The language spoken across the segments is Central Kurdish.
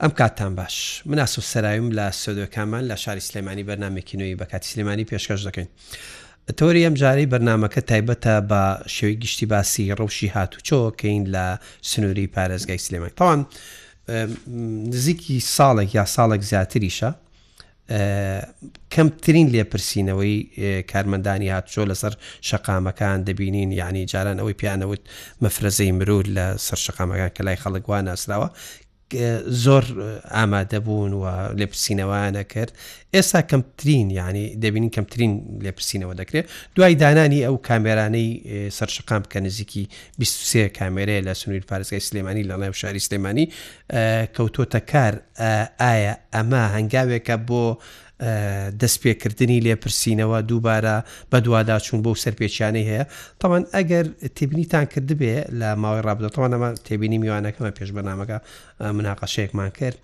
ئەم کاتتان باش من ئاسف سەرایم لە سۆدۆکانمان لە شاری سلێمانی بەرنمێکی نوێی بەکاتی سلێمانی پێشکەش دەکەین تۆری ئەم جارەی بەرنمەکە تایبەتە بە شێوی گشتی باسی ڕەوشی هاتوچۆکەین لە سنووری پارێزگای سلێمانی تاوان نزیکی ساڵێک یا ساڵێک زیاتریشە کەمترین لێپرسینەوەی کارمەندانی هاتوچۆ لەسەر شەقامەکان دەبینین یعنی جاران ئەوەی پیانەوت مەفرەزەی مرور لە سەر شەقامەکان کە لای خەڵکوان ناسراوە زۆر ئامادەبوون و لێپرسینەوەیانە کرد ئێستا کەمترین ینی دەبینین کەمترین لێپرسینەوە دەکرێت دوای دانانی ئەو کامێرانەی سەرشقام کە نزیکی 23 کامێرەیە لە سنووری پارێزگای سلێمانی لەڵای شاری سلێمانی کەوتۆتە کار، ئایا ئەمە هەنگاوێکە بۆ دەستپێکردنی لێپرسینەوە دووبارە بەدواداچوون بەو سەرپێچیانەی هەیە، تاوان ئەگەر تێبینیتان کردبێ لە ماوەی ڕابردووە تاوان ئەمە تێبینی میوانەکەمە پێش بەنامەکە مناقەشەیەکمان کرد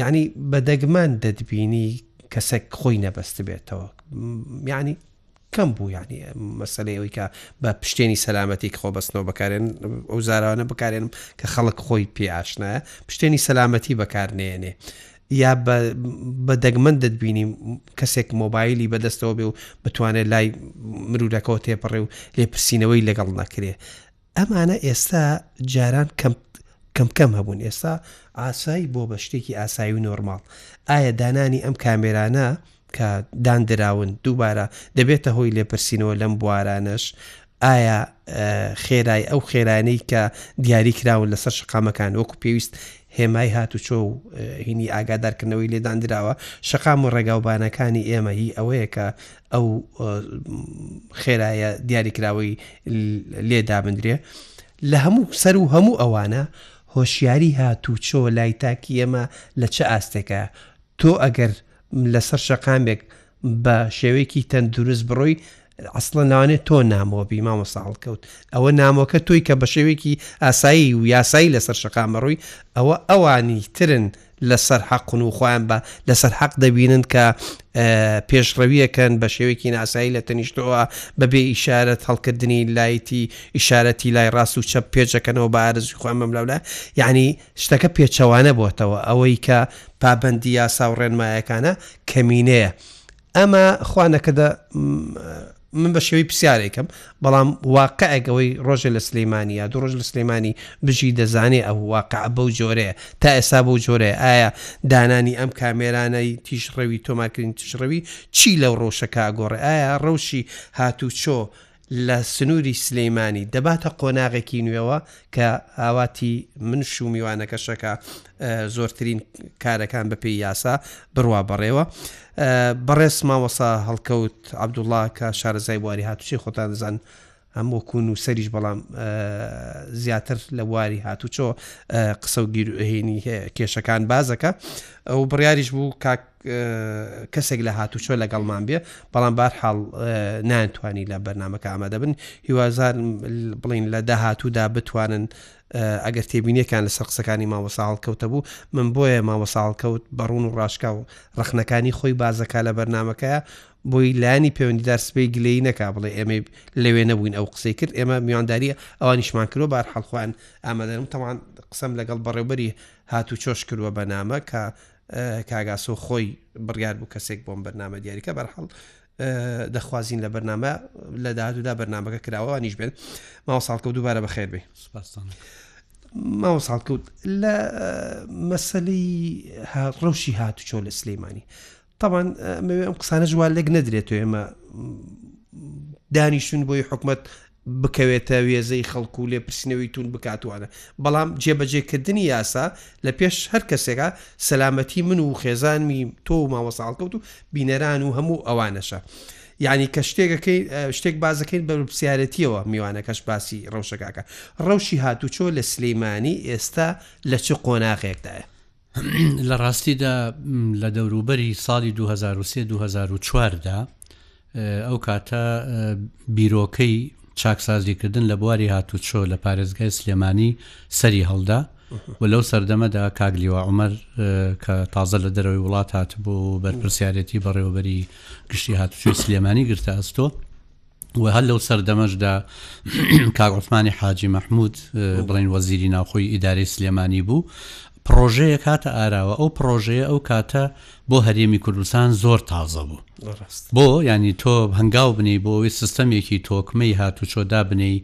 یعنی بە دەگمەن دەتبینی کەسێک خۆی نەبەستبێتەوە یعنی کەم بوو یانی مەسەلەی ئەوی کە بە پشتێنی سەلامەتیک خۆ بەستنەوە بەکارێن ئەو زاراوانە بکارێنم کە خەڵک خۆی پێ ئاشنایە پشتێنی سەلامەتی بەکار نێنێ یا بە دەگمەن دەبینی کەسێک مۆبایلی بەدەستەوە بێ و بتوانێت لای مرورەکەەوە تێپەڕێ و لێپرسینەوەی لەگەڵ نەکرێ ئەمانە ئێستا جاران کەم کەم کەم هەبوون ئێستا ئاسایی بۆ بە شتێکی ئاسایی و نۆرماڵ ئایا دانانی ئەم کامێرانە کە داندراون دووبارە دەبێتە هۆی لێپرسینەوە لەم بوارانەش ئایا خێرای ئەو خێرانەی کە دیاری کراون لەسەر شقامەکان وەکو پێویست هێمای هاتوچۆ و هینی ئاگادارکردنەوەی لێدان دراوە شقام و ڕێگاوبانەکانی ئێمە هی ئەوەیە کە ئەو خێرایە دیاریکراوەی لێ دابدرێ لە هەموو سەر و هەموو ئەوانە هۆشیاری هاتوچۆ لای تاکی ئێمە لە چه ئاستێکە تۆ ئەگەر لەسەر شەقامێک بە شێوەیەکی تەندروست بڕۆی ئەسڵە ناوانێ تۆ نامۆبی مامە ساڵ کەوت ئەوە نامۆکە تۆی کە بە شێوێکی ئاسایی و یاسایی لەسەر شەقامەڕووی ئەوە ئەوانی ترن لەسەر حەقن و خۆیان بە لەسەر حەق دەبینن کە پێشڕەویەکەن بە شێوێکی ناسایی لە تەنیشتەوە بەبێ ئیشارەت هەڵکردنی لایتی ئیشارەتی لای ڕاست و چەپ پێچەکەنەوە بە ئارزوی خۆیان مەم لەولە یعنی شتەکە پێچەوانە بۆتەوە ئەوەی کە پابەندی یاسا و ڕێنمایەکانە کەمینەیە ئەمە خوا نەکردە من بە شێوەی پرسیارێکم بەڵام واقعێک ئەوەی ڕۆژێ لە سلەیمانی یا دوو ڕۆژ لە سلەیمانی بژی دەزانێ ئەو واقع بەو جۆرەیە تا ئێستا بەو جۆرەیە ئایا دانانی ئەم کامێرانەی تیژڕەوی تۆمارکردنی تژڕەوی چی لەو ڕەوشەکە ئەگۆڕێ ئایا ڕەوشی هاتوچۆ لە سنووری سلیمانی دەباتە قۆناغێکی نوێوە کە ئاواتی منش و میوانەکەشەکە زۆرترین کارەکان بەپێی یاسا بڕوا بەڕێوە بەڕێز ماوەسا هەڵکەوت عبدوڵا کە شارەزای بواری هاتوچی خۆتان زان ئەم وەکوون و سەریش بەڵام زیاتر لە بواری هاتوچۆ قسە و گیرهێنی کێشەکان بازەکە ئەو بڕیاریش بوو کاک کەسێک لە هاتوچۆ لەگەڵمان بێ بەڵام بار حاڵ نان توانی لە بەرنمەکە ئامادە بن هیوازار بڵین لە داهاتوودا بتوانن ئەگەر تێبینیەکان لە سەر قسەکانی ماوەساڵ کەوتە بوو من بۆیە ماوەساڵ کەوت بەڕون و ڕاشکا و ڕخنەکانی خۆی بازەکە لە بەرنمەکە بۆی لانی پەیوەندیدار سپی گلەی نەکا بڵێ ئێمە لەوێ نەبووین ئەو قسەی کرد ئێمە میوانداری ئەوانیشمان کرۆ بار حەڵخواان ئامادەم تەوان قسەم لەگەڵ بەڕێوبەری هاتو چۆش کردووە بەنامە کە کاک ئاسۆ خۆی بڕیار بوو کەسێک بۆم بەرنامە دیاریکە بەرحاڵ دەخوازین لە بەرنامە لە داهاتوودا بەرنمەکە کراوەوانیش بێن ماوە ساڵکە دووبارە بەخێر بێ ماوە ساڵکەوت لە مەسلی ڕەوشی هاتو چۆ لە سلەیمانی طبعاان ئەم قسانە جووان لەک نەدرێت و ئێمە دانیشتون بۆی حکومت بکەوێتە وێزەی خەڵک و لێپرسینەوی توند بکات و ئەنا بەڵام جێبەجێ کردنی یاسا لە پێش هەر کەسێکا سەلامەتی من و خێزانمی تۆ و مامۆستا هەڵکەوت و بینەران و هەموو ئەوانەشە یعنی کە شتێکەکەی شتێک بازەکەین بە پرسیارەتیەوە میوانەکەش باسی ڕەوشەکەکە ڕەوشی هاتوچۆ لە سلەیمانی ئێستا لە چ قۆناغێکدایە لە ڕاستیدا لە دەوروبەری ساڵی 2023 2004 دا ئەو کاتە بیرۆکەی چاکسازیکردن لە بواری هاتوچۆ لە پارێزگای سلێمانی سەری هەڵدا و لەو سەردەمەدا کاگلیوە عمر کە تازە لە دەرەوەی وڵات هاتبوو بەرپرسیارەتی بەڕێوەبەری گشتی هاتوچۆی سلێمانی گرتە ئەستۆ و هەر لەو سەردەمەشدا کاک عوسمانی حاجی مەحمود بڵین وەزیری ناوخۆی ئیدارەی سلێمانی بوو پرۆژەیەک هاتە ئاراوە ئەو پرۆژەیە ئەو کاتە بۆ هەرێمی کوردستان زۆر تازە بوو بۆ ینی تۆ هەنگاو بنی بۆ ئەوی سیستەمێکی تۆکمەی هاتوچۆدا بنی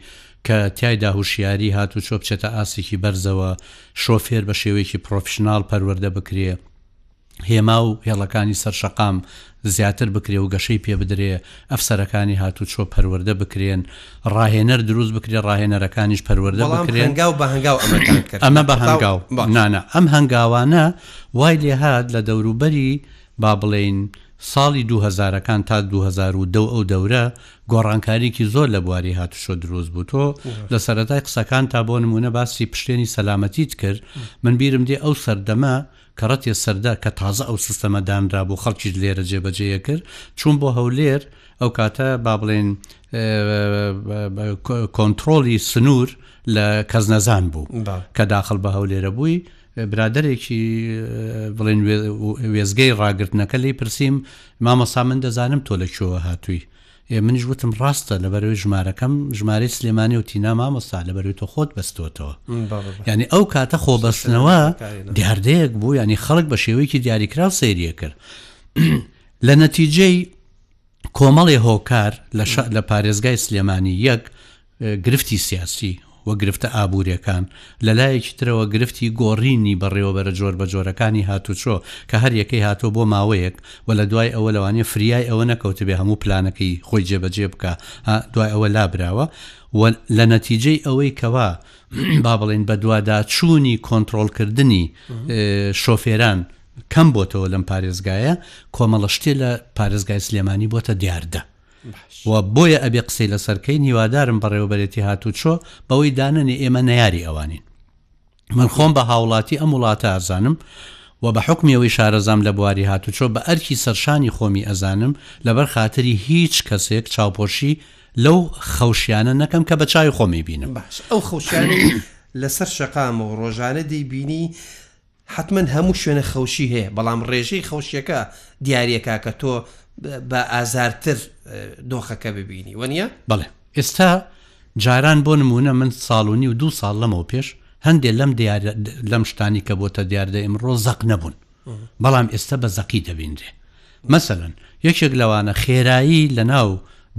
کە تایدا هوشیاری هاتوچۆ بچێتە ئاسێکی بەرزەوە شۆفێر بە شێوەیەکی پرۆفشنناڵ پەروەەردە بکرێ هێما و هێڵەکانی سەر شەقام زیاتر بکرێ و گەشەی پێ بدرێ، ئەفسەرەکانی هاتووچۆ پەروەردە بکرێن، ڕاهێنەر دروست بکرێ، ڕاهێنەرەکانیش پەروەردە بکرێن. بەڵام هەنگاو بە هەنگاو ئەمەتان کرد؟ ئەمە بە هەنگاو. نا نا، ئەم هەنگاوانە وای لێ هات لە دەوروبەری با بڵێین ساڵی دوو هەزارەکان تا دوو هەزار و دە و ئەو دەورە گۆڕانکارییەکی زۆر لە بواری هاتووچۆ دروست بوو. تۆ لە سەرەتای قسەکانتا بۆ نموونە باسی پشتێنی سەلامەتیت کرد، من بیرم دێ ئەو سەردەمە کەڕەتێ سەردە کە تازە ئەو سستەمە دانرابوو خەڵکیش لێرە جێبەجێیە کرد چوون بۆ هەولێر ئەو کاتە با بڵێن کۆنتترۆلی سنوور لە کەس نەزان بوو کە داخل بە هەولێرە بووی برادێکی بڵێن وێزگەی ڕاگرتنەکە لی پرسییم مامەسا من دەزانم تۆ لە کوێوە هاتووی ئێ منیش وتم ڕاستە لەبەرەوەی ژمارەکەم ژمارەی سلێمانی وتی نا مامۆستا لەبەروی تۆ خۆت بەستۆتەوە ینی ئەو کاتە خۆ بەستنەوە دیاردەیەک بوو ینی خەڵک بە شێوەیەکی دیاریکراو سریە کرد لە نەتیجەی کۆمەڵی هۆکار لە پارێزگای سلێمانی یەک گرفتی سیاسی و گرفتە ئابوورییەکان، لە لایەکی ترەوە گرفتی گۆڕینی بەڕێوەبەرە جۆربەجۆرەکانی هاتووچۆ کە هەر یەکەی هاتووە بۆ ماوەیەک و لە دوای ئەوە لەوانیە فریای ئەوە نەکەوتبێ هەموو پلانەکەی خۆی جێبەجێ بکا دوای ئەوە لابراوە و لە نەتیجەی ئەوەی کەوا با بڵێین بەدواداچوونی کۆنتڕۆڵکردنی شۆفێران کەم بۆتەوە لەم پارێزگایە کۆمەڵەشتێ لە پارێزگای سلێمانی بۆتە دیاردە. و بۆیە ئەبێ قسەی لەسەر کەین هیوادارم بەڕێوەبەرێتی هاتووچۆ بەوەی دانەنێ ئێمە نەیاری ئەوانین من خۆم بە هاوڵاتی ئەم وڵاتە ئەزانم و بە حوکمی ئەوەی شارەزام لە بواری هاتوچۆ بە ئەرکی سەرشانی خۆمی ئەزانم لەبەر خاتری هیچ کەسێک چاوپۆشی لەو خەوشیانە نەکەم کە بە چاوی خۆمی بینم باش ئەو خەوشیانەی لەسەر شەقام و ڕۆژانە دەیبینی حەتمەن هەموو شوێنە خەوشی هەیە بەڵام ڕێژەی خەوشیەکە دیاریە کاکە تۆ بە ئازارتر دۆخەکە ببینی وەنیە؟ بەڵێ ئێستا جاران بۆ نموونە من ساڵ و نیو دوو ساڵ لەمەو پێش هەندێ لەم دیار لەم شتانی کە بۆتە دیاردە ئمڕۆ زەق نەبوون بەڵام ئێستا بە زەقی دەبینرێ مەسەن یەکێک لەوانە خێرایی لە ناو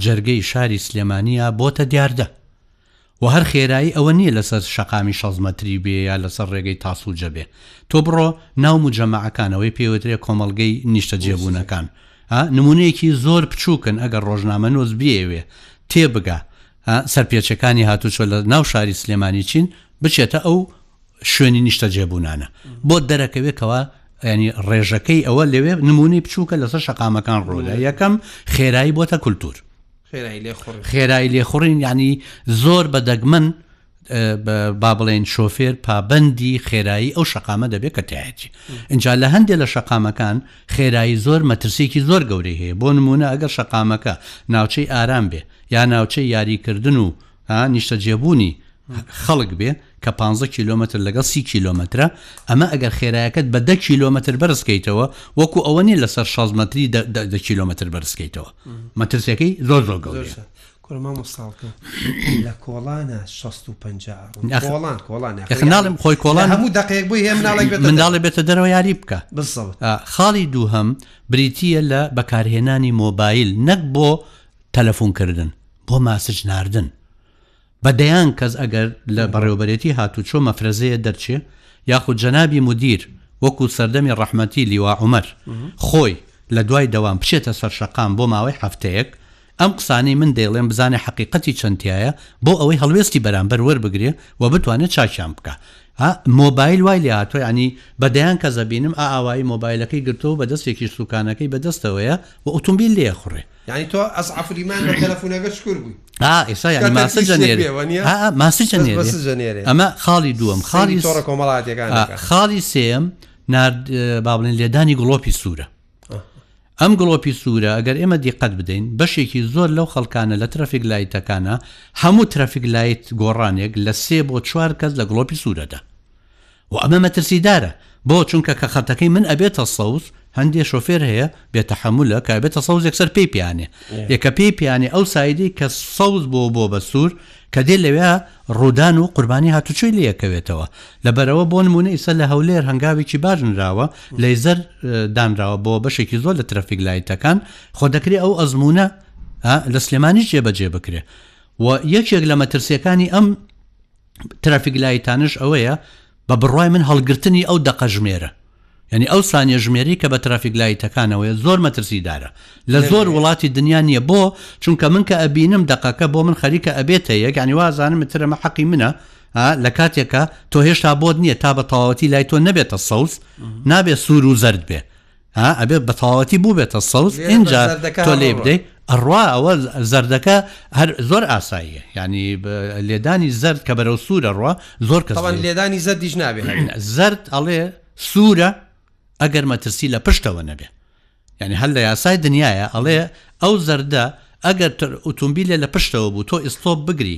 جەرگەی شاری سلێمانیا بۆتە دیاردە و هەر خێرایی ئەوە نیە لەسەر شەقامی شەست مەتری بێ یا لەسەر ڕێگەی تاسڵجە بێ تۆ بڕۆ ناو موجەمەعەکان ئەوەی پێی وترێ کۆمەڵگەی نیشتەجێبوونەکان ها نمونەیەکی زۆر پچوکن ئەگەر ڕۆژنامەنوس بیەوێ تێبگا ها سەرپێچەکانی هاتوچۆ لە ناو شاری سلێمانی چین بچێتە ئەو شوێنی نیشتەجێبوونانە بۆ دەرەکەوێ کەوا ینی ڕێژەکەی ئەوە لەوێ نمونەی بچوکە لەسەر شەقامەکان ڕۆدا یەکەم خێرایی بۆتە کولتور خێرای لێخوڕین یانی زۆر بە دەگمەن با بڵێن شۆفێر پابەندی خێرایی ئەو شقامە دەبێت کە تایەتی اینجا لە هەندێک لە شقامەکان خێرایی زۆر مەترسێکی زۆر گەورەی هەیە بۆ نمونە ئەگەر شقامەکە ناوچەی ئارام بێ یا ناوچەی یاریکردن و ە نیشتەجێبوونی خەڵک بێ کە پانزە کیلۆمەتر لەگەڵ سی کیلۆمەترە، ئەمە ئەگەر خێرایەکەت بە دە کیلۆمەتر بەرز کەیتەوە وەکو ئەوە نیە لەسەر شەست مەتری دە کیلۆمەتر بەرز کەیتەوە مەترسیەکەی زۆر زۆر گەورەیە. کورە مامۆستاڵکە لە کۆڵانە 65 کۆڵان خناڵم خۆی کۆڵان هەموو دقێک بۆی هەیە مناڵێک منداڵێ بێتە دەرەوە یاری بکە خاڵی دووهم بریتە لە بەکارهێنانی مۆبایل نەک بۆ تەلەفون کردن بۆ ماسج ناردن بە دەیان کەس ئەگەر لە بەڕێوەبەرێتی هاتوچۆ مەفرەزەیە دەرچێ یاخود جەنابی مدیر وەکو سەردەمی ڕەحمەتی لیوا عومەر خۆی لە دوای دەوام بچێتە سەر شەقام بۆ ماوەی هەفتەیەک ئەم قسانەی من دەیڵێم بزانێ حەقیقەتی چەند تیایە بۆ ئەوەی هەڵوێستی بەرامبەر وەربگرێ و بتوانێ چاکیان بکا ها مۆبایل وای لێ هاتووە ینی بە دەیان کەس ئەبینم ئا ئاوایی مۆبایلەکەی گرتووە بە دەستێکی سوکانەکەی بە دەستەوەیە و ئۆتۆمبیل لێ خوڕێ یانی تۆ ئەسعف لیمان بە تەلەفونەکە شکر بووی ئێستا یانی ماسە جەنێرە ماسە جەنێرە ئەمە خاڵی دووەم خاڵی تۆڕە کۆمەڵاتەکان خاڵی سێم بابلێن لێدانی گڵۆپی سوورە ئەم گڵۆپی سوورە ئەگەر ئێمە دیقەت بدەین بەشێکی زۆر لەو خەڵکانە لە ترەفیک لایتەکانە هەموو ترەفیک لایت گۆڕانێک لە سێ بۆ چوار کەس لە گڵۆپی سوورەدا و ئەمە مەترسیدارە بۆ چونکە کە خەتەکەی من ئەبێتە سەوز هەندێ شۆفێر هەیە بێ تەحەمولە کە ئەبێتە سەوز یەکسەر پێی پیانێ یە کە پێی پیانێ ئەو سایدەی کە سەوز بۆ بۆ بە سوور کە دێ لەوێ ڕوودان و قوربانی هاتوچۆی لێ یەکەوێتەوە لەبەرەوە بۆ نمونە ئیسە لە هەولێر هەنگاوێکی باش نراوە لەیزەر دانراوە بۆ بەشێکی زۆر لە ترەفیک لایتەکان خۆ دەکرێ ئەو ئەزمونە لە سلێمانیش جێبەجێ بکرێ و یەکێک لە مەترسیەکانی ئەم ترافیک لایتانش ئەوەیە بە بڕوای من هەڵگرتنی ئەو دەقە ژمێرە یعنی ئەو سانیە ژمێری کە بە ترافیک لایتەکانەوەی زۆر مەترسیدارە لە زۆر وڵاتی دنیا نییە بۆ چونکە من کە ئەبینم دقەکە بۆ من خەریکە ئەبێتە یەک عنی وازانم ترەمە حەقی منە لە کاتێکە تۆ هێشتا بۆت نییە تا بە تەواوەتی لای تۆ نەبێتە سەوز نابێت سوور و زرد بێ ها ئەبێ بەتەواوەتی بوبێتە سەوز ئینجا تۆ لێی بدەی ئەڕوا ئەوە زەردەکە هەر زۆر ئاساییە یعنی لێدانی زەرد کە بەرەو سوورە ڕوا زۆر کە لێدانی زەردیش نابێ زەرد ئەڵێ سوورە ئەگەر مەترسی لە پشتەوە نەبێ یعنی هەر لە یاسای دنیاە ئەڵێ ئەو زەردە ئەگەر ئۆتۆمبیلە لە پشتەوە بوو تۆ ئیسۆپ بگری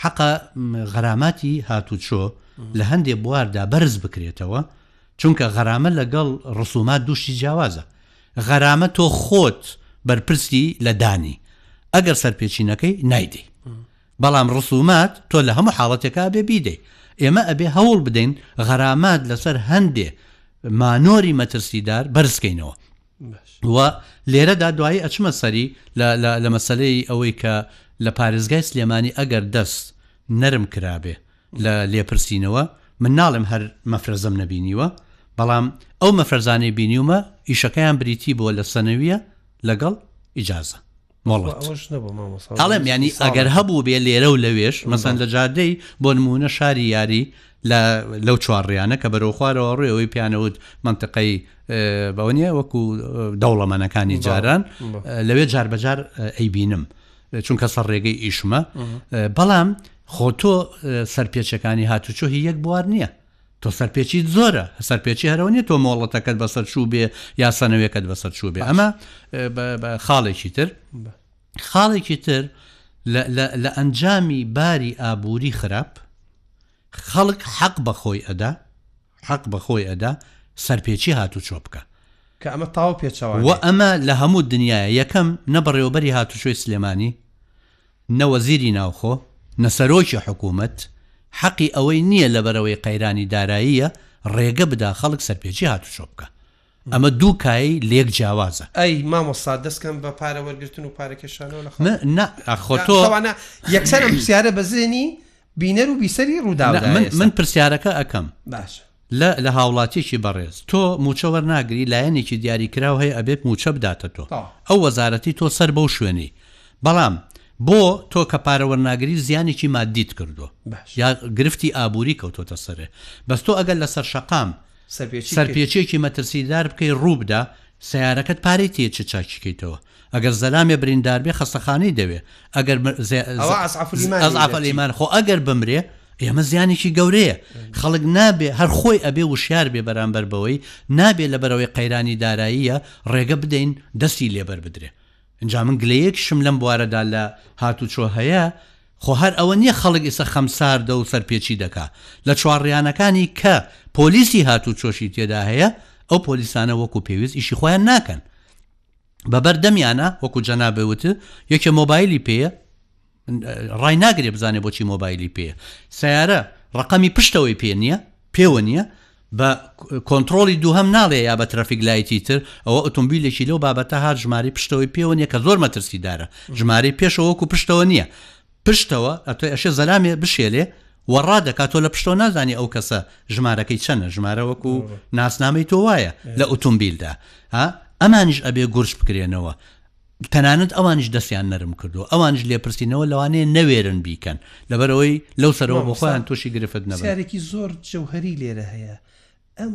حەقە غەراماتی هاتووچۆ لە هەندێ بواردا بەرز بکرێتەوە، چونکە غەرامە لەگەڵ ڕسومات دوو شتی جیاوازە. غەرامە تۆ خۆت بەرپرسی لە دانی، ئەگەر سەرپێچی نەکەی نایدەی. بەڵام ڕسومات تۆ لە هەموو حاڵەتێکا ئەبێ بیدەی. ئێمە ئەبێ هەوڵ بدەین غەرامات لەسەر هەندێ مانۆری مەترسیدار بەرزکەینەوە. و لێرەدا دوایی ئەچمە سەری لە لە لە مەسەلەی ئەوەی کە لە پارێزگای سلێمانی ئەگەر دەست نەرم کرابێ لە لێپرسینەوە من ناڵێم هەر مەفرەزەم نەبینیوە بەڵام ئەو مەفرەزانەی بینیومە ئیشەکەیان بریتی بووە لە سەنەویە لەگەڵ ئیجازە مۆڵەت ئەڵێم ینی ئەگەر هەبوو بێ لێرە و لەوێش مەسەن لە جادەی بۆ نمونە شاری یاری لەو چوارڕیانە کە بەرەو خوارەوە ڕێەوەی پیانەوت منطقەی بەوە نیە وەکو دەوڵەمەنەکانی جاران لەوێ جار بەجار ئەیبینم چونکە سەر ڕێگەی ئیشمە بەڵام خۆ تۆ سەرپێچەکانی هاتوچۆهی یەک بوار نییە تۆ سەرپێچیت زۆرە سەرپێچی هەرەوە نیە تۆ مۆڵەتەکەت بەسەر چوو بێ یا سەنەوێکەت بەسەر چوو بێ ئەمە خاڵێکی تر خاڵێکی تر لە ئەنجامی باری ئابووری خراپ خەڵک حەق بەخۆی ئەدا حەق بەخۆی ئەدا سەرپێچی هاتو چۆ بکە کە ئەمە تاو پێچەوە و ئەمە لە هەموو دنیاە یەکەم نە بەڕێوەبەری هاتوچۆی سلێمانی نە وەزیری ناوخۆ، نە سەرۆکی حکوومەت حەقی ئەوەی نییە لەبەرئەوەی قەیرانی داراییە ڕێگە بدا خەڵک سەرپێچی هاتوچۆ بکا. ئەمە دوو کایەی لێک جیاوازە. ئەی مامۆستا دەست کەم بە پارە وەرگرتن و پارە کێشانەوە لە خەڵک؟ نا خۆ تۆ. کەوانە یەکسەر ئەم پرسیارە بە زهنی بینەر و بیسەری ڕووداودا ئێستا. نا من پرسیارەکە ئەکەم. باشە. لە لە هاوڵاتیەکی بەڕێز تۆ موچە وەرناگری لایەنێکی دیاری کراو هەیە ئەبێت موچە بداتە تۆ ئەو وەزارەتی تۆ سەر بەو شوێنەی بەڵام بۆ تۆ کە پارە وەرناگری زیانێکی مادیت کردوە یا گرفتی ئابوری کەوتۆتە سەرێ بەس تۆ ئەگەر لە سەر شەقام سەرپێچیەکی مەترسیدار بکەی ڕووبدا سەیارەکەت پارەی تێ چ چاکی کەیتەوە ئەگەر زەلامێ بریندار بێ خەستەخانەی دەوێ ئەگەر ئەوا ئەزعەف ئەلیمان خۆ ئەگەر بمرێ ئێمە زیانێکی گەورەیە خەڵک نابێ هەر خۆی ئەبێ وشیار بێ بەرامبەر بەوەی نابێ لەبەرەوەی قەیرانی داراییە ڕێگە بدەین دەستی لێبەر بدرێ ئینجا من گلەیەکیشم لەم بوارەدا لە هاتوچۆ هەیە خۆ هەر ئەوە نییە خەڵک ئیسە خەمساردە و سەرپێچی دەکا لە چوارڕیانەکانی کە پۆلیسی هاتوچۆشی تێدا هەیە ئەو پۆلیسانە وەکو پێویست ئیشی خۆیان ناکەن بە بەر دەمیانە وەکو جەنابێ وت یەکێ مۆبایلی پێیە ڕای ناگرێ بزانێ بۆچی مۆبایلی پێ سیارە ڕقەمی پشتەوەی پێ نییە پێوە نییە بە کۆنتترۆلی دووهم ناڵێ یا بە ترافیک لایتی تر ئەوە ئۆتۆمبیلێکی لەو بابەتە هاات ژماری پشتەوەی پێوە نیە کە زۆر مەترسیدارە ژماری پێشەوەکو پشتەوە نییە پشتەوە ئەتۆی ئەشێ زەلامێ بشێلێ و ڕادەکا تۆ لە پشتەوە نازانی ئەو کەسە ژمارەکەی چەنە ژمارە وەکو ناسنامەی تۆ وایە لە ئۆتۆمبیلدا ئەمانیش ئەبێ گورج بکرێنەوە تەنانەت ئەوانیش دەستیان نەرم کردو ئەوانش لێپرسینەوە لەوانەیە نەوێرن بیکەن لەبەرەوەی لەو سەرەوە بۆ خۆیان تووشی گرفت نەبارێکی زۆر جەوهری لێرە هەیە ئەم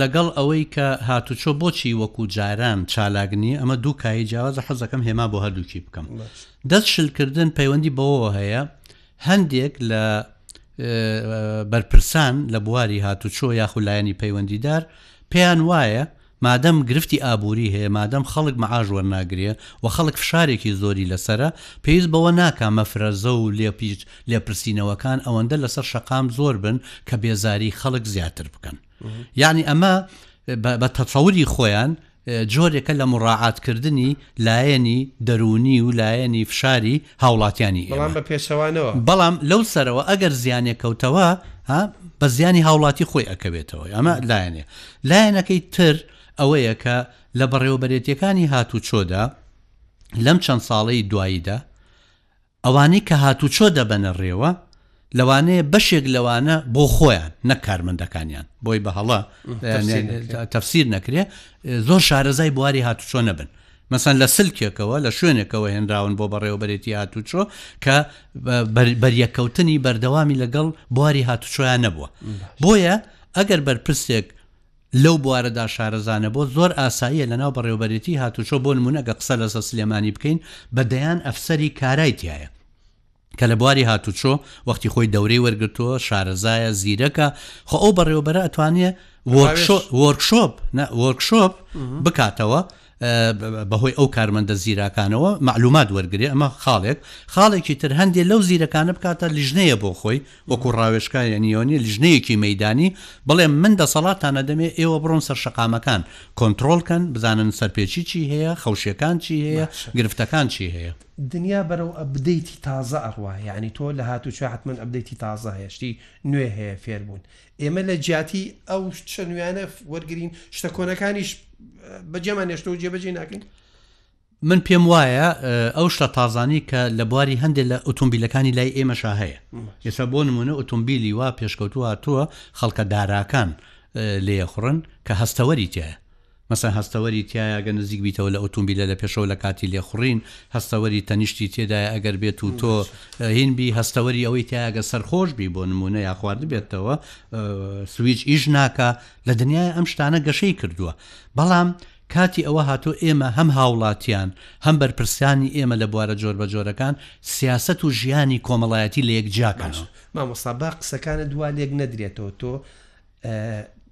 لەگەڵ ئەوەی کە هاتوچۆ بۆچی وەکو جاران چالاک نییە، ئەمە دوو کایەی جیاوازە، حەز دەکەم هێما بۆ هەردووکی بکەم. دەست شل کردن پەیوەندی بەوەوە هەیە هەندێک لە بەرپرسان لە بواری هاتوچۆ یاخود لایەنی پەیوەندیدار پێیان وایە مادەم گرفتی ئابووری هەیە، مادەم خەڵک مەعاش وەرناگرێ و خەڵک فشارێکی زۆری لەسەرە، پێویست بەوە ناکا مەفرەزە و لێپیچ لێپرسینەوەکان ئەوەندە لەسەر شەقام زۆر بن کە بێزاری خەڵک زیاتر بکەن یعنی ئەمە بە تەتەوری خۆیان جۆرێکە لە مڕاعاتکردنی لایەنی دەروونی و لایەنی فشاری هاوڵاتیانی بەڵام بە پێچەوانەوە بەڵام لەو سەرەوە ئەگەر زیانێک کەوتەوە بە زیانی هاوڵاتی خۆی ئەکەوێتەوە ئەمە لایەنێ لایەنەکەی تر ئەوەیە کە لە بەڕێوەبەرێتیەکانی هاتوچۆدا لەم چەند ساڵەی دواییدا ئەوانەی کە هاتوچۆ دەبەنە رێوە لەوانەیە بەشێک لەوانە بۆ خۆیان نەک کارمەندەکانیان بۆی بە هەڵە تەفسیر نەکرێ زۆر شارەزای بواری هاتوچۆ نەبن مەسەن لە سلکێکەوە لە شوێنێکەوە هێنراون بۆ بەڕێوەبەرێتی هاتوچۆ کە بەریەکەوتنی بەردەوامی لەگەڵ بواری هاتوچۆیان نەبووە بۆیە ئەگەر بەرپرسێک لەو بوارەدا شارەزا نەبووە، زۆر ئاساییە لەناو بەڕێوەبەرێتیی هاتووچۆ بۆ نموونە گە قسە لەسە سلێمانی بکەین بە دەیان ئەفسەری کارای تیایە کە لە بواری هاتووچۆ وەختی خۆی دەورەی وەرگرتووە، شارەزایە، زیرەکە، خۆ ئەو بەڕێوەبەرە ئەتوانێ وۆرکشۆ، ڕاوێژ. وۆرکشۆپ، نا، وۆرکشۆپ، بکاتەوە، بەهۆی ئەو کارمەندە زیراکانەوە مەعلومات وەرگرێ ئەمە خاڵێک خاڵێکی تر هەندێ لەو زیرەکانە بکاتە لیژنەیە بۆ خۆی وەکو ڕاوێژکار یانی ئەوە نیە لیژنەیەکی مەیدانی بڵێ من دەسەڵاتتان ئەدەمێ ئێوە بڕۆن سەر شەقامەکان کۆنتڕۆڵ کەن بزانن سەرپێچی چی هەیە خەوشیەکان چی هەیە گرفتەکان چی هەیە. دنیا بەرەو ئەبدەیتی تازە ئەڕوا یانی تۆ لە هاتوچۆ حەتمەن ئەبدەیتی تازە هەیە شتی نوێ هەیە فێربوون ئێمە لە جیاتی ئەو شتە نوێیانە وەرگین شتە کۆنەکانیش بەجێمان نێشتەوە جێبەجێ ناکەین من پێم وایە ئەو شتە تازانی کە لە بواری هەندێک لە ئۆتۆمبیلەکانی لای ئێمەشا هەیە ئێستا بۆ نمونە ئۆتۆمبیلی وا پێشکەوتوو هاتووە خەڵکە داراکان لێخڕن کە هەستەوەری تایە مەسەن هەستەوەری تیایە ئەگەر نزیک بیتەوە لە ئوتومبیلە لە پێشەوە لە کاتی لێخوڕین هەستەوەری تەنیشتی تێدایە ئەگەر بێت و تۆ هین بی هەستەوەری ئەوەی تیایە ئەگەر سەرخۆش بی بۆ نمونە یا خواردبێتەوە سویچ ئیش ناکا لە دنیای ئەم شتانە گەشەی کردووە بەڵام کاتی ئەوە هاتۆ ئێمە هەم هاوڵاتیان هەم بەرپرسانی ئێمە لە بوارە جۆر بە جۆرەکان سیاست و ژیانی کۆمەڵایەتی لە یەک جیاکەن مامۆستا با قسەکانت دوا لێک نەدرێتەوە تۆ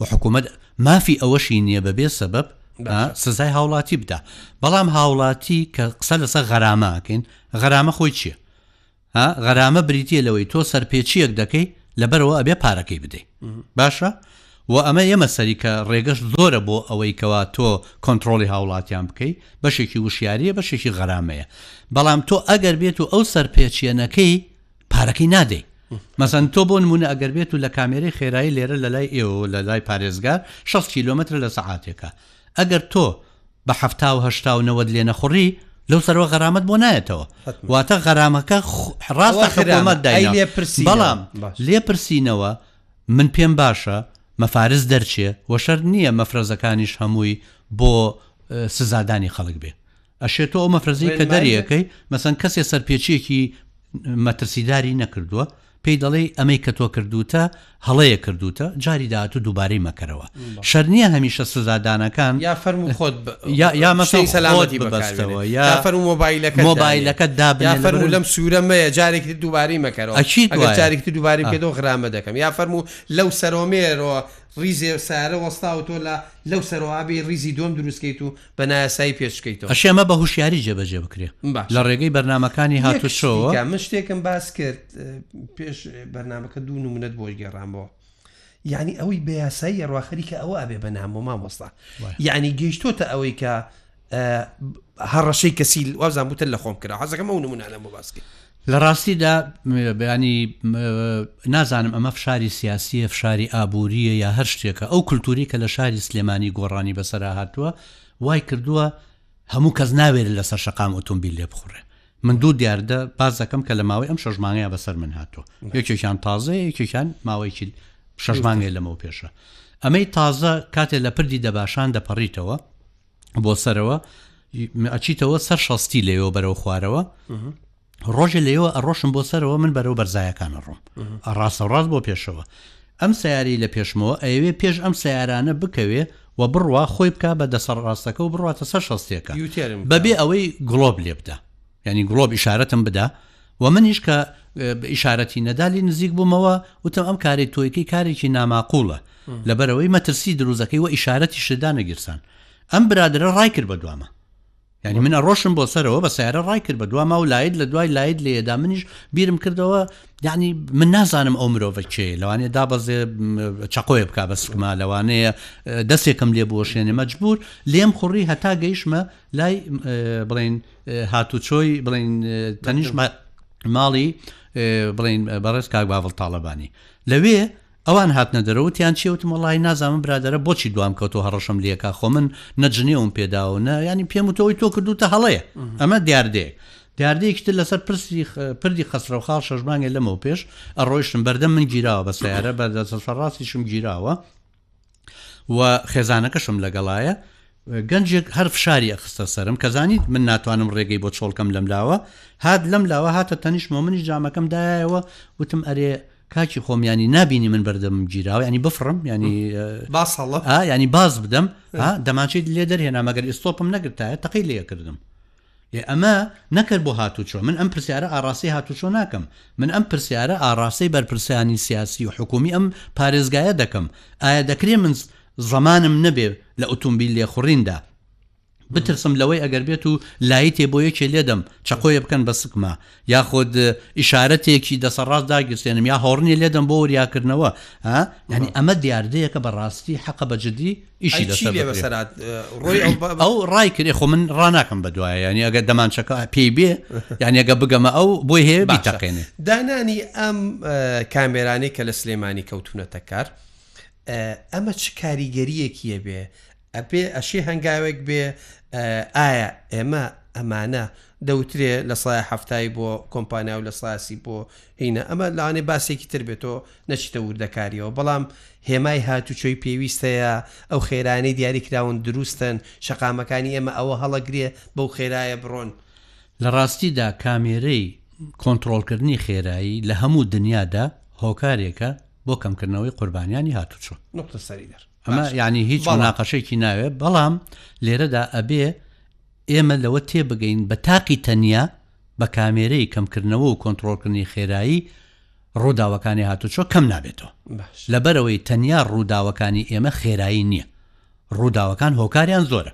و حکومەت مافی ئەوەشی نیە بەبێ سەبەب سزای هاوڵاتی بدا بەڵام هاوڵاتی کە قسە لەسە غەراماکەین غەرامە خۆی چیە ها غەرامە بریتە لەوەی تۆ سەرپێچیەک دەکەی لەبەرەوە ئەبێ پارەکەی بدەیت باشە و ئەمە ئێمە سەری کە ڕێگەش زۆرە بۆ ئەوەی کەوا تۆ کۆنتترۆلی هاوڵاتیان بکەی بەشێکی وشیاریە بەشێکی غەرامەیە بەڵام تۆ ئەگەر بێت و ئەو سەرپێچیەنەکەی پارەکەی نادەی مەسەن تۆ بۆ نمونە ئەگەر بێت و لە کامێری خێرایی لێرە لە لای ئێوە لە لای پارێزگار 6 کیلومتر لە سەعاتێکە ئەگەر تۆ بە هەهنەوەت لێ نەخوڕی لەو سەرەوە غەرامەت بۆ نایەتەوە واتە غەرامەکە ڕاستە خەرامەت دای لێ پرسی بەڵام لێ پرسینەوە من پێم باشە مەفارز دەرچێ وەشەر نییە مەفرەزەکانیش هەمووی بۆ سزادانی خەڵک بێ ئەشێ تۆ ئەو مەفرەزەی کە دەری ئەکەی مەسەن کەسێ سەرپێچیەکی مەترسیداری نەکردووە پێی دەڵێی ئەمەی کە تۆ کردوتە هەڵەیە کردوتە جاری داهاتوو دووبارەی مەکەرەوە شەر نییە هەمیشە سزادانەکان یا فەرم و خۆت یا مەسەی سەلامەتی بەکارەوە یا فەر و مۆبایلەکە مۆبایلەکە دابنێ فەر و لەم سوورە مەیە جارێکی دووبارەی مەکەرەوە ئەچیت جارێکی دووبارەی پێدەوە غرامە دەکەم یا فەرم و لەو سەرۆمێرەوە ریزێ سارە وەستا و تۆ لە لەو سەرۆابی ریزی دوم دروستکەیت و بە نایاسایی پێچکەیتەوە. ئەشێ ئەمە بە هوشیاری جێبەجێ بکرێ لە ڕێگەی بەرنامەکانی هاتوچۆوە. یەک شتێکم باس کرد پێش بەرنامەکە دوو نمونەت بۆ گێڕامەوە. یعنی ئەوەی بە یاسایی ئەڕوا خەریکە ئەوە ئەبێ بە نامۆ مامۆستا یعنی گەیشتۆتە ئەوەی کە هەڕەشەی کەسیل وازان بوتە لە خۆم کرا حەزەکەم ئەو نمونانە بۆ باسکە لە ڕاستیدا ینی نازانم ئەمە فشاری سیاسیە فشاری ئابووریە یا هەر شتێکە ئەو کللتوری کە لە شاری سلێمانی گۆڕانی بەسەرا هاتووە وای کردووە هەموو کەس ناوێت لەسەر شقام ئۆتۆمبیل لێ بخوڕێ من دوو دیاردە باز دەکەم کە لە ماوەی ئەم شەژمانەیە بەسەر من هاتووە یەکێکیان تازە یەکێکیان ماوەیەکی شەژمانگەی لەمەەوە پێشە ئەمەی تازە کاتێ لە پردی دەباشان دەپەڕیتەوە بۆ سەرەوە ئەچیتەوە سەر شەستی لەوە بەرەو خوارەوە ڕۆژە لەوە ئەڕۆشم بۆ سەرەوە من بەرەو بەرزایەکانە ڕۆم ڕاستە ڕاست بۆ پێشەوە ئەم سیاری لە پێشمەوە ئەوێ پێش ئەم سیارانە بکەوێ و بڕوا خۆی بک بە دەسەر ڕاستەکە و بڕاتە سەر شەستێکە بەبێ ئەوەی گڵۆب لێ بدە یانی گڵۆپ ئیشارەتم بدا و منیش کە ئیشارەتی نەدا لی نزیک بوومەوە وتم ئەم کارەی تۆیکەی کارێکی ناماقولە لەبەرەوەی مەترسی دروزەکەی و ئیشارەتی شدا نەگیرسان ئەم برادرە ڕای کرد بە دوامە یعنی منە ڕۆشن بۆ سەرەوە بە سیارە ڕای کرد بە دوما و لایت لە دوای لایت لێدا منیش بیرم کردەوە یعنی من نازانم ئەو مرۆڤ چێ لەوانێ دابەزێ چقۆێ بک بە سکما لەوانەیە دەستێکم لێ بۆشێنێ مەجبور لێم خوڕی هەتا گەیشمە لای بڵین هاتوچۆی بڵین تەنیش ماڵی بڵین بەڕێز کاک باڤڵ تاڵەبانی لەوێ ئەوان هاتنە دەرەوتیان چێوتم وڵی نازانم برادرە بۆچی دوام کەوتۆ هەڕەشم لەکە خۆ من نەجنێوم پێداوە نە ینی پێم وتەوەی تۆ کردوتە هەڵەیە ئەمە دیاردەیە دیاردەیەکتر لەسەر پرسی پردی خەسرە و خاڵ شەژمانگە لەمەوە پێش ئەڕۆیشتم بەردەم من گیراوە بە سیارە بەردەسەر ڕاستیشم گیراوە و خێزانەکەشم لەگەڵایە گەنجێک هەر فشاری ئەخستە سەرم کە زانیت من ناتوانم ڕێگەی بۆ چۆڵکەم لەم لاوە هات لەم لاوە هاتە تەنیش مۆمنی جامەکەم دایەوە وتم ئەرێ کاکی خۆم ینی نبینی من بەردەم گیراوە ینی بفڕم ینی باسەڵە ینی باز بدەم دەمانچیت لێ دەرهێنا مەگەر ئیسۆپم نەگرتایە تەقی لێکردم ئێ ئەمە نەکەر بۆ هاتوچۆ؟ من ئەم پرسیارە ئاڕاستەی هاتوچۆ ناکەم، من ئەم پرسیارە ئاڕاستەی بەرپرسانی سیاسی و حکومی ئەم پارێزگایە دەکەم، ئایا دەکرێ من زەمانم نەبێ لە ئوتومبیل لێخوڕیندا بترسم لەوەی ئەگەر بێتو لایتێ بۆ یەکێ لێدەم چەقۆیە بکەن بە سکما؟ یاخود ئیشارەتێکی دەسەڕاست داگیرسێنم یا هۆڕنی لێدەم بۆ وریاکردنەوە ها یانی ئەمە دیاردەیەکە بە ڕاستی حەقە بە جدی ئیشی لەسەر بکرێت ئەی چی لێ بەسەرات ڕۆی ئەو بە ئەو ڕای کرێ خۆ من ڕاناکەم بە دوایە یانی ئەگەر دەمانچەکە پێی بێ یانی ئەگە بگەمە ئەو بۆی هەیە باشە بیتەقێنێ دانانی ئەم ئە کامێرانەی کە لە سلێمانی کەوتوونەتە کار ئە ئەمە چ کاریگەرییەکی یەبێ ئەپێ ئەشێ هەنگاوێک بێ ئایا ئێمە ئەمانە دەوترێ لە سای هەفتایی بۆ کۆمپانیا و لە ساسی بۆ هینە ئەمە لاانێ باسێکی تر بێتەوە نەچیتە وردەکاریەوە بەڵام هێمای هاتوچۆی پێویستەیە ئەو خێرانەی دیاری کراون دروستن شەقامەکانی ئێمە ئەوە هەڵەگرێ بەو خێرایە بڕۆن لە ڕاستیدا کامێرەی کۆنتترۆلکردنی خێرایی لە هەموو دنیادا هۆکارێکە بۆ کەمکردنەوەی قوربانیانی هاتوچۆ نقطە سەری دەر. ئەمە یەعنی هیچ موناقەشەیەکی ناوێ بەڵام لێرەدا ئەبێ ئێمە لەوە تێبگەین بە تاقی تەنیا بە کامێرەی کەمکردنەوە و کۆنتڕۆڵکردنی خێرایی ڕووداوەکانی هاتوچۆ کەم نابێتەوە لەبەرەوەی تەنیا ڕووداوەکانی ئێمە خێرایی نییە ڕووداوەکان هۆکاریان زۆرە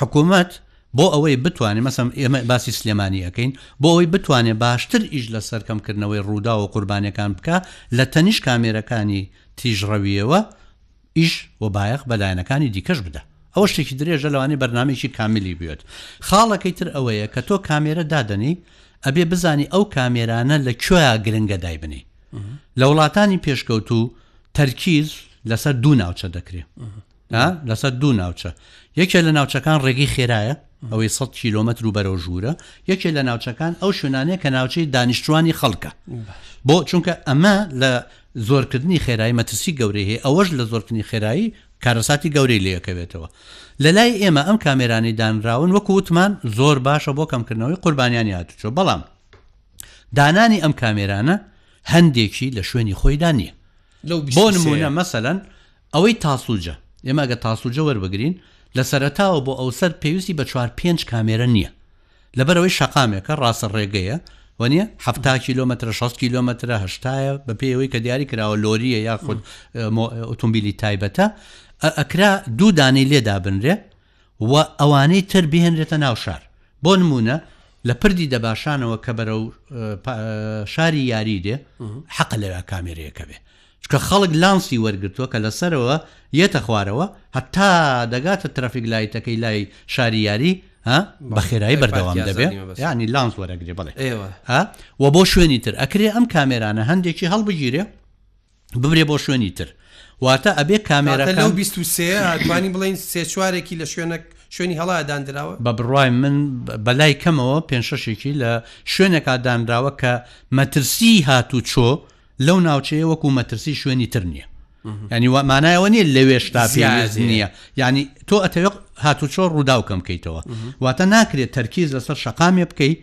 حکوومەت بۆ ئەوەی بتوانێت مەسم ئێمە باسی سلێمانی ئەەکەین بۆ ئەوەی بتوانێت باشتر ئیش لە سەرکەمکردنەوەی ڕوودا و قوربانەکان بکە لە تەنیش کامێرەکانی تیژڕەوییەوە ئیش و بایەخ بە لایەنەکانی دیکەش بدە. ئەوە شتێکی درێژە لەوانەیە بەرنامەیەکی کامیلی بوێت. خاڵەکەی تر ئەوەیە کە تۆ کامێرە دادەنێی ئەبێ بزانی ئەو کامێرانە لە کوێیا گرنگە دایبنێی. لە وڵاتانی پێشکەوتوو تەرکیز لەسەر دوو ناوچە دەکرێ. لەسەر دوو ناوچە یەکێ لە ناوچەکان ڕێگەی خێرایە ئەوەی 100 کیلومتر و بەرەو ژوورە یەکێ لە ناوچەکان ئەو شوێنانەیە کە ناوچەی دانیشتوانی خەڵکە بۆ چونکە ئەمە لە زۆرکردنی خێرایی مەترسی گەورەی هەیە ئەوەش لە زۆرکردنی خێرایی کارەساتی گەورەی لەکەوێتەوە لە لای ئێمە ئەم کامێرانی دانراون وەکو وتمان زۆر باشە بۆ کەمکردنەوەی قوربانیانی هاتوچۆ بەڵام دانانی ئەم کامێرانە هەندێکی لە شوێنی خۆیدا نییە بۆ نمونە مەسەەن ئەوەی تاسوجە، ئێمە ئەگەر تاسوجە وەربگرین لە سەرەتاوە بۆ ئەوسەر پێویستی بە چوار پێنج کامێرە نییە لەبەرئەوەی شەقامێکە ڕاستە ڕێگەیە وەنیە حەفتا کیلۆمەترە شەست کیلۆمەترە هەشتایە بەپێی ئەوەی کە دیاری کراوە لۆریە یاخود ئۆتۆمبیلی تایبەتە ئەکرا دوو دانەی لێ دابنرێ و ئەوانەی تر بهێنرێتە ناو شار بۆ نموونە لە پردی دەباشانەوە کە بەرەو شاری یاری دێ حەقە لەوێ کامێرەیەکە بێ چکە خەڵک لانسی وەرگتووە کە لە سەرەوە یەتە خوارەوە هەتا دەگاتە ترافیک لایتەکەی لای شاری یاری بە خێرایی بەردەوام دەبێت ینی لانس وەرەگرێ بڵێ و بۆ شوێنی تر ئەکرێ ئەم کامێرانە هەندێکی هەڵبگیرێ ببرێ بۆ شوێنی تر واتە ئەبێ کامێرەکان. کاکە لەو بیست و سێ یە ئەتوانین بڵێین سێ چوارێکی لە شوێنەک شوێنی هەڵەیە داندراوە؟ بە بڕوای من بە لای کەمەوە پێنج شەشێکی لە شوێنێکا دانراوە کە مەترسیی هاتوچۆ لەو ناوچەیە وەکوو مەترسیی شوێنی تر نییە. یانی وا مانای ئەوە نییە لەوێش تا زیاد پێویست نییە. نییە یانی تۆ ئەتەوێ هاتوچۆ ڕووداو کەم کەیتەوە واتە ناکرێت تەرکیز لەسەر شەقامێ بکەی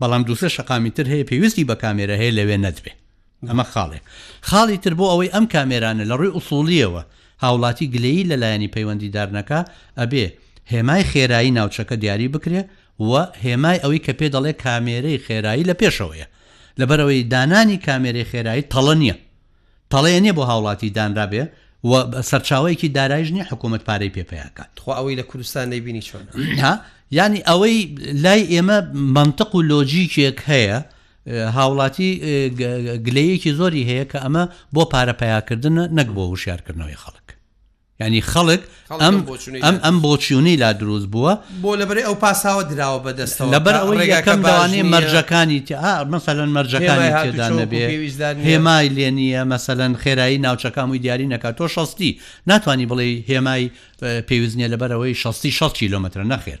بەڵام دوو سێ شەقامی تر هەیە پێویستی بە کامێرە هەیە لەوێ نەتبێ. ئەمە خاڵێک. خاڵی تر بۆ ئەوەی ئەم کامێرانە لە ڕووی ئوسوڵییەوە هاوڵاتی گلەیی لە لایەنی پەیوەندیدار نەکا، ئەبێ هێمای خێرایی ناوچەکە دیاری بکرێ و هێمای ئەوی کە پێ دەڵێ کامێرەی خێرایی لە پێشەوەیە. لەبەر ئەوەی دانانی کامێرەی خێرایی تەڵە نییە. تەڵەیە نییە بۆ هاوڵاتی دانرا بێ و سەرچاوەیەکی دارایش نییە حکوومەت پارەی پێ پەیا کات. تخوا ئەوەی لە کوردستان نەیبینی چۆنە؟ ها؟ یانی ئەوەی لای ئێمە مەنتق و لۆجیکێک هەیە هاوڵاتی گلەیەکی زۆری هەیە کە ئەمە بۆ پارە پەیاکردنە نەک بۆ وشیارکردنەوەی خەڵک یعنی خەڵک ئەم ئەم ئەم بۆچیونەی لا دروست بووە بۆ لەبەرەی ئەو پاساوە دراوە بەدەستەوە لەبەر ئەوەی یەکەم داوانەی مەرجەکانی تیا مەسەلەن مەرجەکانی تێدا نەبێ هێمای لێ نییە مەسەلەن خێرایی ناوچەکەمووی دیاری نەکات تۆ شەستی ناتوانانی بڵێ هێمای پێویست نیە لەبەرەوەی شەستی شەست کیلۆمەترە نەخێر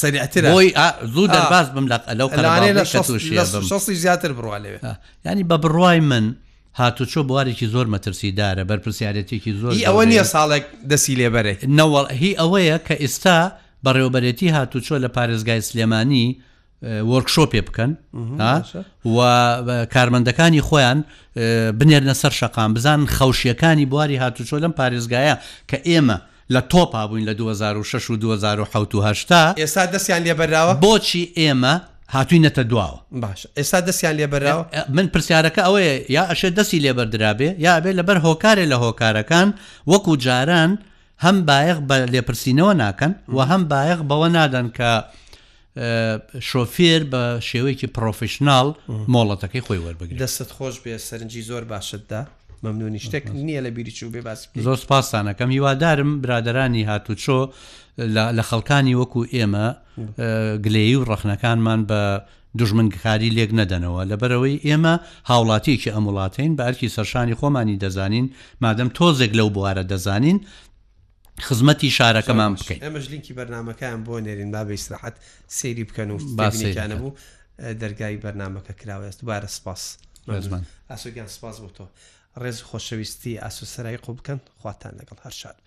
سەریعترە بۆی زوو دەرباز بم لە لەو قەلانێ لە شەستی زیاتر بڕوا لەوێ ینی بە بڕای من هاتوچۆ بوارێکی زۆر مەترسیدارە بەرپسیارەتێکی زۆر ئەوە نییە ساڵێک دەسی لێبەرێک نەوەڵ هی ئەوەیە کە ئێستا بەڕێوبەرێتی هاتوچۆ لە پارێزگای سلێمانی وەرکشۆپێ بکەن و کارمەندەکانی خۆیان بنێرنە سەر شەقام بزان خەوشیەکانی بواری هاتوچۆ لەم پارێزگایە کە ئێمە لە تۆپا بووین لە دوو هەزار و شەش و دوو هەزار و حەوت و هەشتا. ئێستا دەستیان لێبەراوە؟ بۆچی ئێمە هاتووینەتە دواوە؟ باشە ئێستا دەستیان لێبەراوە؟ من پرسیارەکە ئەوەیە یا ئەشێ دەستی لێبەردرابێ یا ئەبێ لەبەر هۆکارێ لە هۆکارەکان وەکو جاران هەم بایەخ بە لێپرسینەوە ناکەن و هەم بایەخ بەوە نادەن کە شۆفێر بە شێوەیەکی پرۆفیشناڵ مۆڵەتەکەی خۆی وەربگرێت دەستت خۆش بێ سەرنجی زۆر باشتدا مەمنونی شتێک نییە لە بیری چوو بێ باس زۆر پاسانەکەم هیوادارم برادرانی هاتوچۆ لە خەڵکانی وەکو ئێمە گلەیی و ڕەخنەکانمان بە دژمنکاری لێک نەدەنەوە لەبەرەوەی ئێمە هاوڵاتیەکی ئەم وڵاتین بە ئەرکی سەرشانی خۆمانی دەزانین مادەم تۆزێک لەو بوارە دەزانین خزمەتی شارەکەمان بکەین. ئێمەش لینکی بەرنامەکەیان بۆ نێرین با بە ئیسراحەت سەیری بکەن و تێبینێکیان نەبوو دەرگای بەرنامەکە کراوەیە دوبارە سپاس مەزمان ئاسۆ گیان سپاس بۆ تۆ ڕێز و خۆشەویستی ئاسۆ سەرای قوڵ بکەن خواتان لەگەڵ هەر شاد بن.